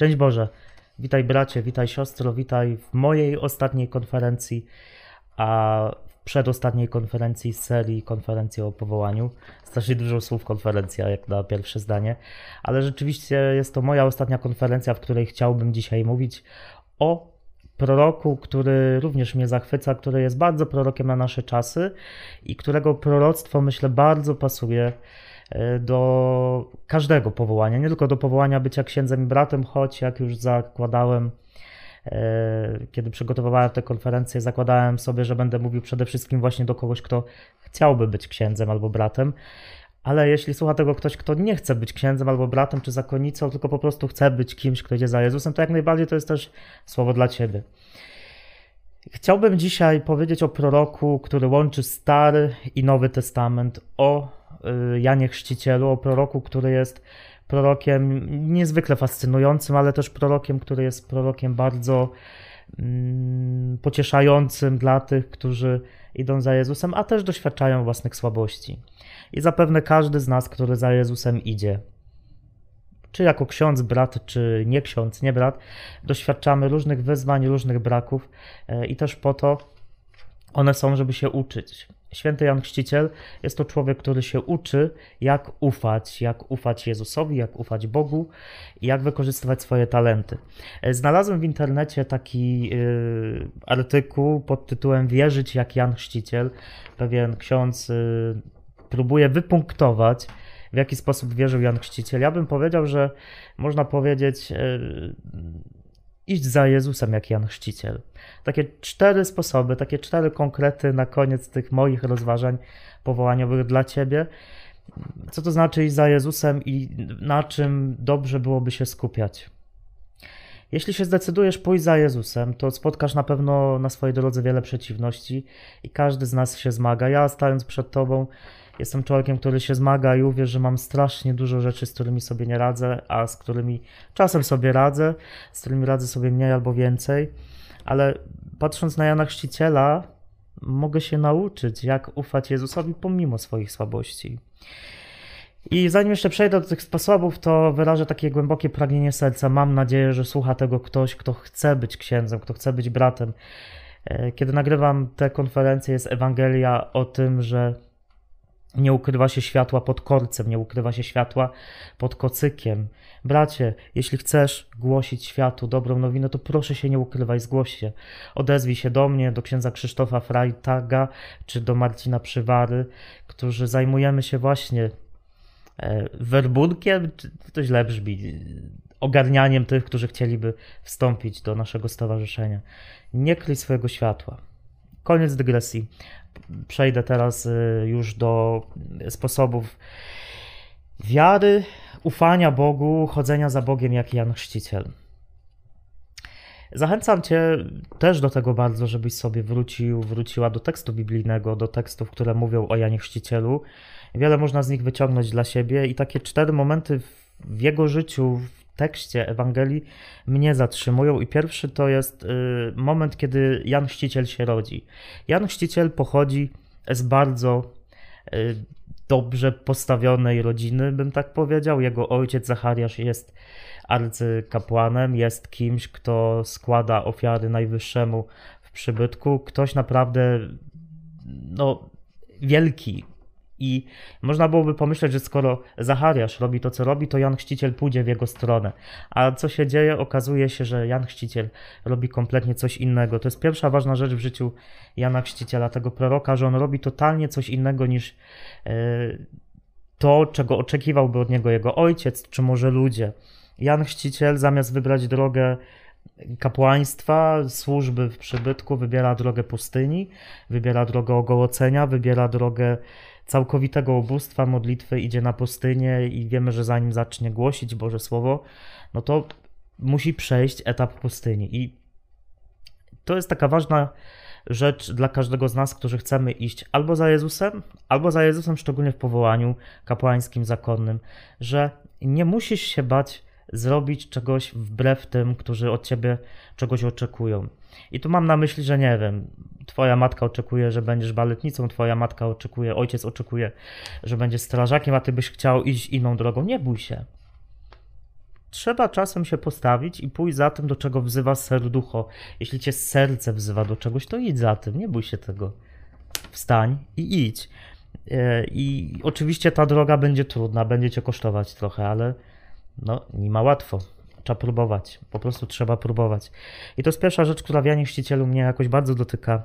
Szczęść Boże. Witaj bracie, witaj siostro, witaj w mojej ostatniej konferencji, a w przedostatniej konferencji serii konferencji o powołaniu. Strasznie dużo słów konferencja, jak na pierwsze zdanie, ale rzeczywiście jest to moja ostatnia konferencja, w której chciałbym dzisiaj mówić o proroku, który również mnie zachwyca, który jest bardzo prorokiem na nasze czasy i którego proroctwo myślę bardzo pasuje do każdego powołania, nie tylko do powołania bycia księdzem i bratem, choć jak już zakładałem, e, kiedy przygotowywałem tę konferencję, zakładałem sobie, że będę mówił przede wszystkim właśnie do kogoś, kto chciałby być księdzem albo bratem. Ale jeśli słucha tego ktoś, kto nie chce być księdzem albo bratem czy zakonnicą, tylko po prostu chce być kimś, kto idzie za Jezusem, to jak najbardziej to jest też słowo dla ciebie. Chciałbym dzisiaj powiedzieć o proroku, który łączy Stary i Nowy Testament, o Janie Chrzcicielu, o proroku, który jest prorokiem niezwykle fascynującym, ale też prorokiem, który jest prorokiem bardzo mm, pocieszającym dla tych, którzy idą za Jezusem, a też doświadczają własnych słabości. I zapewne każdy z nas, który za Jezusem idzie, czy jako ksiądz, brat, czy nie ksiądz, nie brat, doświadczamy różnych wyzwań, różnych braków y, i też po to one są, żeby się uczyć. Święty Jan Chrzciciel jest to człowiek, który się uczy, jak ufać, jak ufać Jezusowi, jak ufać Bogu i jak wykorzystywać swoje talenty. Znalazłem w internecie taki yy, artykuł pod tytułem Wierzyć jak Jan Chrzciciel. Pewien ksiądz yy, próbuje wypunktować, w jaki sposób wierzył Jan Chrzciciel. Ja bym powiedział, że można powiedzieć. Yy, iść za Jezusem jak Jan Chrzciciel. Takie cztery sposoby, takie cztery konkrety na koniec tych moich rozważań powołaniowych dla Ciebie. Co to znaczy iść za Jezusem i na czym dobrze byłoby się skupiać? Jeśli się zdecydujesz pójść za Jezusem, to spotkasz na pewno na swojej drodze wiele przeciwności i każdy z nas się zmaga. Ja, stając przed Tobą, Jestem człowiekiem, który się zmaga i uwierz, że mam strasznie dużo rzeczy, z którymi sobie nie radzę, a z którymi czasem sobie radzę, z którymi radzę sobie mniej albo więcej. Ale patrząc na Jana Chrzciciela, mogę się nauczyć, jak ufać Jezusowi pomimo swoich słabości. I zanim jeszcze przejdę do tych sposobów, to wyrażę takie głębokie pragnienie serca. Mam nadzieję, że słucha tego ktoś, kto chce być księdzem, kto chce być bratem. E, kiedy nagrywam tę konferencję, jest Ewangelia o tym, że nie ukrywa się światła pod korcem, nie ukrywa się światła pod kocykiem. Bracie, jeśli chcesz głosić światu dobrą nowinę, to proszę się nie ukrywaj, zgłoś się. Odezwij się do mnie, do księdza Krzysztofa Freitaga czy do Marcina Przywary, którzy zajmujemy się właśnie e, werbunkiem, to źle brzmi, ogarnianiem tych, którzy chcieliby wstąpić do naszego stowarzyszenia. Nie kryj swojego światła. Koniec dygresji przejdę teraz y, już do sposobów wiary, ufania Bogu, chodzenia za Bogiem jak Jan Chrzciciel. Zachęcam Cię też do tego bardzo, żebyś sobie wrócił, wróciła do tekstu biblijnego, do tekstów, które mówią o Janie Chrzcicielu. Wiele można z nich wyciągnąć dla siebie i takie cztery momenty w jego życiu, tekście Ewangelii mnie zatrzymują i pierwszy to jest y, moment, kiedy Jan Chrzciciel się rodzi. Jan Chrzciciel pochodzi z bardzo y, dobrze postawionej rodziny, bym tak powiedział. Jego ojciec Zachariasz jest arcykapłanem, jest kimś, kto składa ofiary najwyższemu w przybytku. Ktoś naprawdę no, wielki, i można byłoby pomyśleć, że skoro Zachariasz robi to, co robi, to Jan Chrzciciel pójdzie w jego stronę. A co się dzieje? Okazuje się, że Jan Chrzciciel robi kompletnie coś innego. To jest pierwsza ważna rzecz w życiu Jana Chrzciciela, tego proroka, że on robi totalnie coś innego niż e, to, czego oczekiwałby od niego jego ojciec, czy może ludzie. Jan Chrzciciel zamiast wybrać drogę kapłaństwa, służby w przybytku, wybiera drogę pustyni, wybiera drogę ogołocenia, wybiera drogę całkowitego ubóstwa, modlitwy idzie na pustynię i wiemy, że zanim zacznie głosić Boże Słowo, no to musi przejść etap pustyni. I to jest taka ważna rzecz dla każdego z nas, którzy chcemy iść albo za Jezusem, albo za Jezusem, szczególnie w powołaniu kapłańskim, zakonnym, że nie musisz się bać zrobić czegoś wbrew tym, którzy od ciebie czegoś oczekują. I tu mam na myśli, że nie wiem, twoja matka oczekuje, że będziesz baletnicą, twoja matka oczekuje, ojciec oczekuje, że będziesz strażakiem, a ty byś chciał iść inną drogą. Nie bój się. trzeba czasem się postawić i pójść za tym, do czego wzywa serducho. Jeśli cię serce wzywa do czegoś, to idź za tym, nie bój się tego. Wstań i idź. E, I oczywiście ta droga będzie trudna, będzie cię kosztować trochę, ale no, nie ma łatwo. Trzeba próbować. Po prostu trzeba próbować. I to jest pierwsza rzecz, która w Janie Chrzcicielu mnie jakoś bardzo dotyka.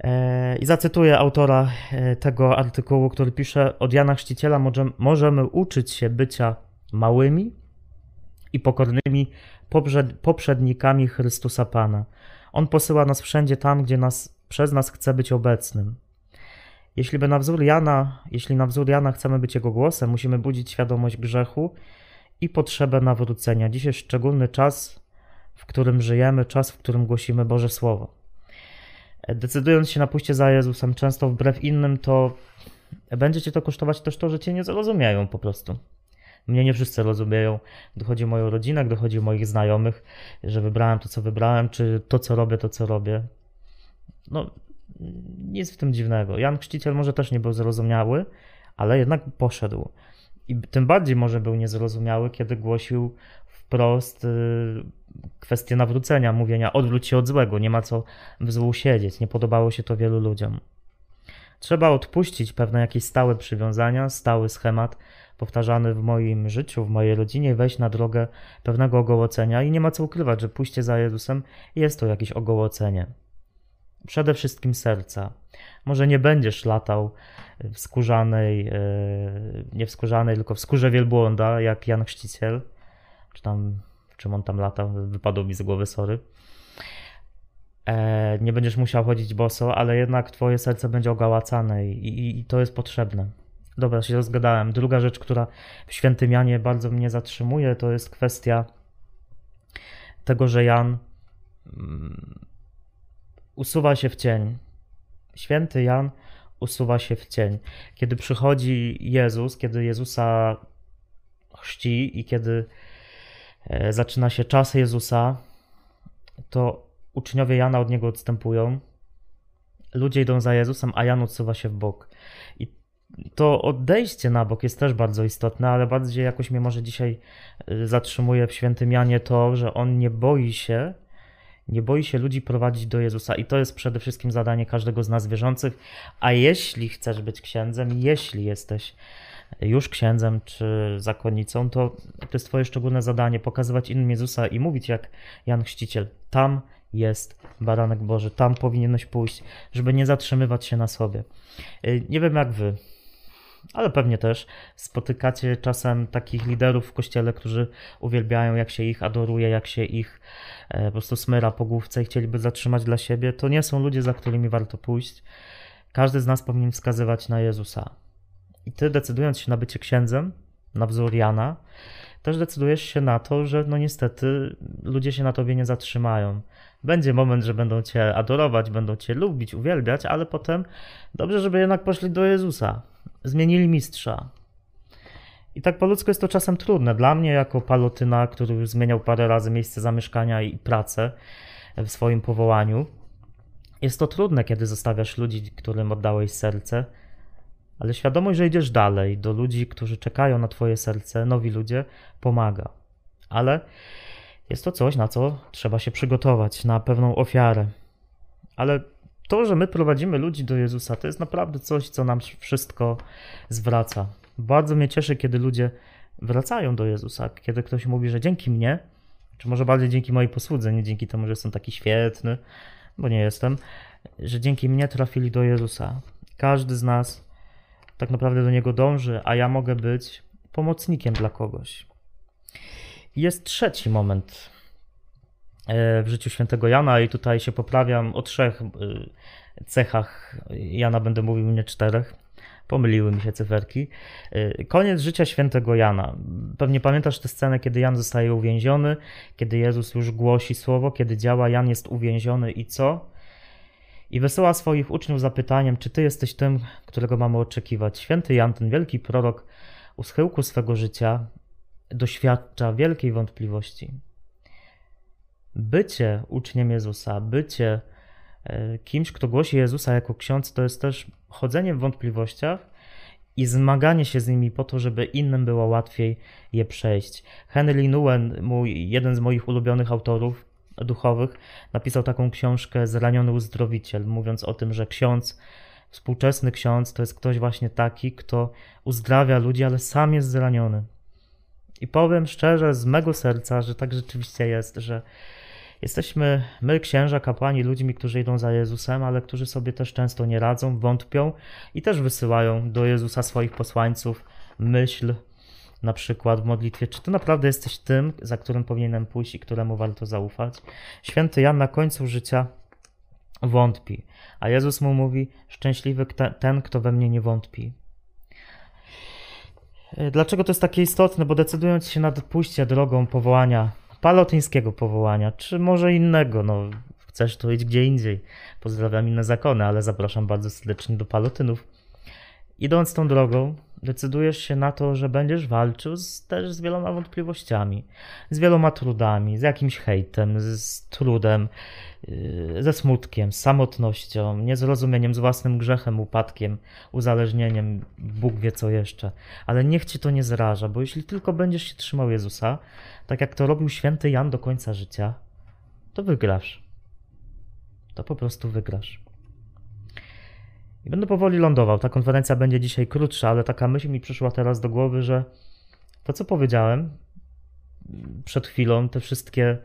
E, I zacytuję autora e, tego artykułu, który pisze: Od Jana Chrzciciela możemy uczyć się bycia małymi i pokornymi poprzednikami Chrystusa Pana. On posyła nas wszędzie tam, gdzie nas, przez nas chce być obecnym. Jeśli by na wzór Jana, jeśli na wzór Jana chcemy być jego głosem, musimy budzić świadomość grzechu i potrzebę nawrócenia. Jest szczególny czas, w którym żyjemy, czas, w którym głosimy Boże Słowo. Decydując się na pójście za Jezusem, często wbrew innym, to będzie cię to kosztować też to, że cię nie zrozumieją po prostu. Mnie nie wszyscy rozumieją, gdy chodzi o moją rodzinę, gdy chodzi o moich znajomych, że wybrałem to, co wybrałem, czy to, co robię, to, co robię. No, nic w tym dziwnego. Jan Chrzciciel może też nie był zrozumiały, ale jednak poszedł. I tym bardziej może był niezrozumiały, kiedy głosił wprost y, kwestię nawrócenia, mówienia odwróć się od złego, nie ma co w złu siedzieć. Nie podobało się to wielu ludziom. Trzeba odpuścić pewne jakieś stałe przywiązania, stały schemat powtarzany w moim życiu, w mojej rodzinie, wejść na drogę pewnego ogołocenia i nie ma co ukrywać, że pójście za Jezusem jest to jakieś ogołocenie. Przede wszystkim serca. Może nie będziesz latał w skórzanej, e, nie w skórzanej, tylko w skórze wielbłąda, jak Jan Chrzciciel, czy tam, czym on tam latał, wypadło mi z głowy, sorry. E, nie będziesz musiał chodzić boso, ale jednak twoje serce będzie ogałacane i, i, i to jest potrzebne. Dobra, się rozgadałem. Druga rzecz, która w świętym Janie bardzo mnie zatrzymuje, to jest kwestia tego, że Jan mm, usuwa się w cień. Święty Jan usuwa się w cień. Kiedy przychodzi Jezus, kiedy Jezusa chrzci i kiedy e, zaczyna się czas Jezusa, to uczniowie Jana od niego odstępują. Ludzie idą za Jezusem, a Jan odsuwa się w bok. I to odejście na bok jest też bardzo istotne, ale bardziej jakoś mnie może dzisiaj e, zatrzymuje w świętym Janie to, że on nie boi się nie boi się ludzi prowadzić do Jezusa i to jest przede wszystkim zadanie każdego z nas wierzących. A jeśli chcesz być księdzem, jeśli jesteś już księdzem czy zakonnicą, to to jest Twoje szczególne zadanie pokazywać innym Jezusa i mówić jak Jan Chrzciciel: Tam jest baranek Boży, tam powinieneś pójść, żeby nie zatrzymywać się na sobie. Y, nie wiem jak Wy ale pewnie też spotykacie czasem takich liderów w kościele, którzy uwielbiają, jak się ich adoruje, jak się ich e, po prostu smyra po główce i chcieliby zatrzymać dla siebie. To nie są ludzie, za którymi warto pójść. Każdy z nas powinien wskazywać na Jezusa. I ty, decydując się na bycie księdzem, na wzór Jana, też decydujesz się na to, że no niestety ludzie się na tobie nie zatrzymają. Będzie moment, że będą cię adorować, będą cię lubić, uwielbiać, ale potem dobrze, żeby jednak poszli do Jezusa zmienili mistrza. I tak po ludzku jest to czasem trudne. Dla mnie, jako palotyna, który już zmieniał parę razy miejsce zamieszkania i pracę w swoim powołaniu, jest to trudne, kiedy zostawiasz ludzi, którym oddałeś serce, ale świadomość, że idziesz dalej, do ludzi, którzy czekają na Twoje serce, nowi ludzie, pomaga. Ale jest to coś, na co trzeba się przygotować, na pewną ofiarę. Ale to, że my prowadzimy ludzi do Jezusa, to jest naprawdę coś, co nam wszystko zwraca. Bardzo mnie cieszy, kiedy ludzie wracają do Jezusa, kiedy ktoś mówi, że dzięki mnie, czy może bardziej dzięki mojej posłudze, nie dzięki temu, że jestem taki świetny, bo nie jestem, że dzięki mnie trafili do Jezusa. Każdy z nas tak naprawdę do Niego dąży, a ja mogę być pomocnikiem dla kogoś. Jest trzeci moment w życiu świętego Jana i tutaj się poprawiam o trzech e, cechach Jana, będę mówił nie czterech. Pomyliły mi się cyferki. E, koniec życia świętego Jana. Pewnie pamiętasz tę scenę, kiedy Jan zostaje uwięziony, kiedy Jezus już głosi słowo, kiedy działa, Jan jest uwięziony i co? I wysyła swoich uczniów zapytaniem, czy ty jesteś tym, którego mamy oczekiwać. Święty Jan, ten wielki prorok, u schyłku swego życia doświadcza wielkiej wątpliwości bycie uczniem Jezusa, bycie e, kimś, kto głosi Jezusa jako ksiądz, to jest też chodzenie w wątpliwościach i zmaganie się z nimi po to, żeby innym było łatwiej je przejść. Henry Nguyen, mój, jeden z moich ulubionych autorów duchowych, napisał taką książkę Zraniony uzdrowiciel, mówiąc o tym, że ksiądz, współczesny ksiądz to jest ktoś właśnie taki, kto uzdrawia ludzi, ale sam jest zraniony. I powiem szczerze, z mego serca, że tak rzeczywiście jest, że Jesteśmy my, księża, kapłani, ludźmi, którzy idą za Jezusem, ale którzy sobie też często nie radzą, wątpią i też wysyłają do Jezusa swoich posłańców myśl, na przykład w modlitwie, czy ty naprawdę jesteś tym, za którym powinienem pójść i któremu warto zaufać. Święty Jan na końcu życia wątpi, a Jezus mu mówi: Szczęśliwy ten, kto we mnie nie wątpi. Dlaczego to jest takie istotne? Bo decydując się na pójście drogą powołania palotyńskiego powołania, czy może innego, no chcesz to idź gdzie indziej. Pozdrawiam inne zakony, ale zapraszam bardzo serdecznie do palotynów. Idąc tą drogą, decydujesz się na to, że będziesz walczył z, też z wieloma wątpliwościami, z wieloma trudami, z jakimś hejtem, z trudem, yy, ze smutkiem, z samotnością, niezrozumieniem, z własnym grzechem, upadkiem, uzależnieniem, Bóg wie co jeszcze. Ale niech ci to nie zraża, bo jeśli tylko będziesz się trzymał Jezusa, tak jak to robił święty Jan do końca życia, to wygrasz. To po prostu wygrasz. I będę powoli lądował. Ta konferencja będzie dzisiaj krótsza, ale taka myśl mi przyszła teraz do głowy, że to, co powiedziałem przed chwilą, te wszystkie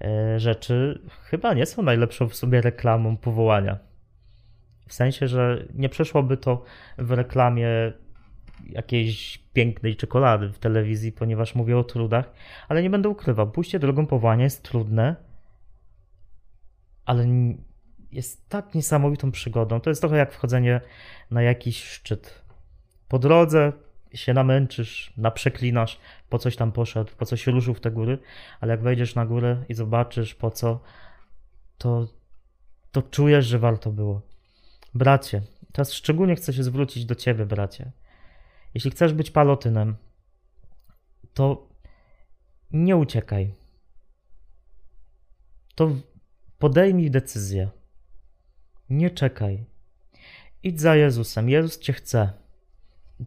e, rzeczy, chyba nie są najlepszą w sobie reklamą powołania. W sensie, że nie przeszłoby to w reklamie jakiejś pięknej czekolady w telewizji, ponieważ mówię o trudach, ale nie będę ukrywał, pójście drogą powołania jest trudne, ale jest tak niesamowitą przygodą. To jest trochę jak wchodzenie na jakiś szczyt. Po drodze się namęczysz, naprzeklinasz, po coś tam poszedł, po coś ruszył w te góry, ale jak wejdziesz na górę i zobaczysz po co, to, to czujesz, że warto było. Bracie, teraz szczególnie chcę się zwrócić do ciebie, bracie. Jeśli chcesz być palotynem, to nie uciekaj. To podejmij decyzję. Nie czekaj. Idź za Jezusem. Jezus cię chce.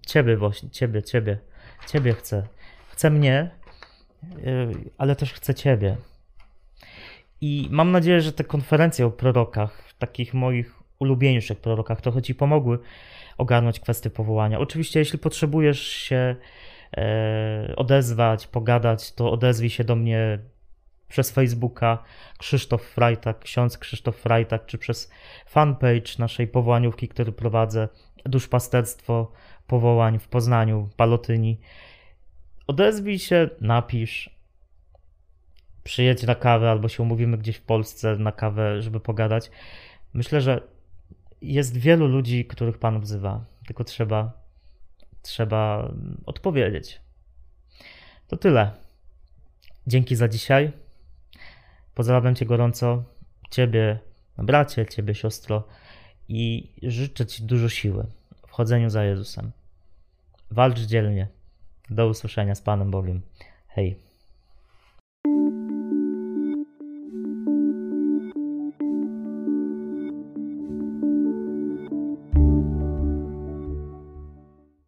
Ciebie właśnie, ciebie, ciebie, ciebie chce. Chce mnie, yy, ale też chce ciebie. I mam nadzieję, że te konferencje o prorokach, takich moich ulubieńszych prorokach, trochę ci pomogły ogarnąć kwestię powołania. Oczywiście, jeśli potrzebujesz się e, odezwać, pogadać, to odezwij się do mnie przez Facebooka Krzysztof Frajtak, ksiądz Krzysztof Frajtak, czy przez fanpage naszej powołaniówki, który prowadzę, Duszpasterstwo Powołań w Poznaniu, Palotyni. Odezwij się, napisz, przyjedź na kawę albo się umówimy gdzieś w Polsce na kawę, żeby pogadać. Myślę, że jest wielu ludzi, których Pan wzywa, tylko trzeba, trzeba odpowiedzieć. To tyle. Dzięki za dzisiaj. Pozdrawiam Cię gorąco, Ciebie, bracie, Ciebie, siostro, i życzę Ci dużo siły w chodzeniu za Jezusem. Walcz dzielnie. Do usłyszenia z Panem Bogiem. Hej.